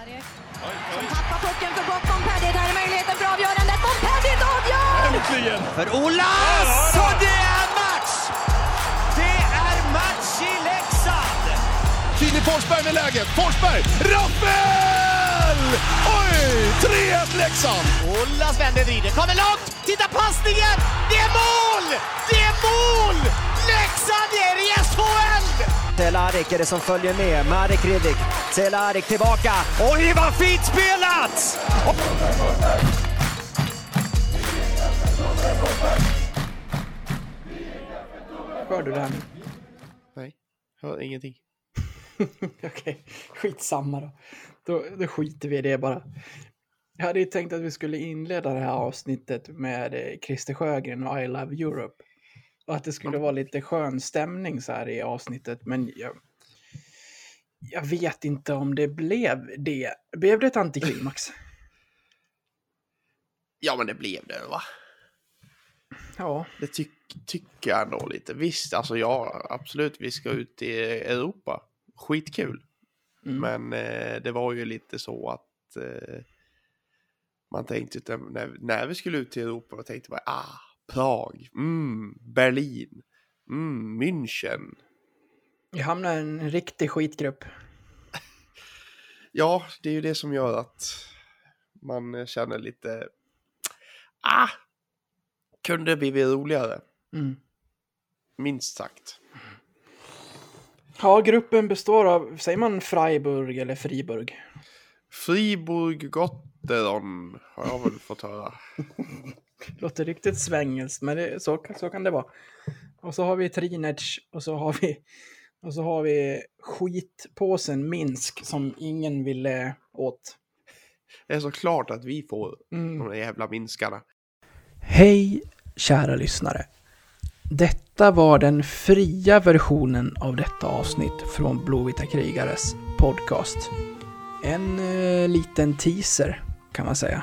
Cehlarik som tappar pucken för gott. Montpellier, där är möjligheten för avgörandet. Montpellier avgör! Äntligen! För Olas! Och det är match! Det är match i Leksand! Filip Forsberg med läget. Forsberg! Rappel! Oj! 3-1 Leksand! Olas vänder, vrider, kommer långt! Titta passningen! Det är mål! Det är mål! Leksand är i SHL! Cehlárik är det som följer med. Marek Hrivik. Cehlárik tillbaka. Oj, vad fint spelat! Hör du det här nu? Nej, hör ingenting. Okej, skitsamma då. då. Då skiter vi i det bara. Jag hade ju tänkt att vi skulle inleda det här avsnittet med eh, Christer Sjögren och I Love Europe. Och att det skulle vara lite skön stämning så här i avsnittet, men jag, jag vet inte om det blev det. Blev det ett antiklimax? Ja, men det blev det va? Ja, Det ty tycker jag ändå lite. Visst, alltså ja, absolut, vi ska ut i Europa. Skitkul. Mm. Men eh, det var ju lite så att eh, man tänkte när, när vi skulle ut till Europa, man tänkte bara ah, Prag, mm, Berlin, mm, München. jag hamnade i en riktig skitgrupp. Ja, det är ju det som gör att man känner lite ah, kunde blivit roligare, Mm. minst sagt. Ja, gruppen består av, säger man Freiburg eller Friburg? Friburg Gotteron har jag väl fått höra. Låter riktigt svängelskt, men det, så, så kan det vara. Och så har vi Trinec och så har vi, och så har vi skitpåsen Minsk som ingen ville åt. Det är så klart att vi får Mm. de där jävla minskarna. Hej, kära lyssnare. Detta var den fria versionen av detta avsnitt från Blåvita krigares podcast. En eh, liten teaser, kan man säga.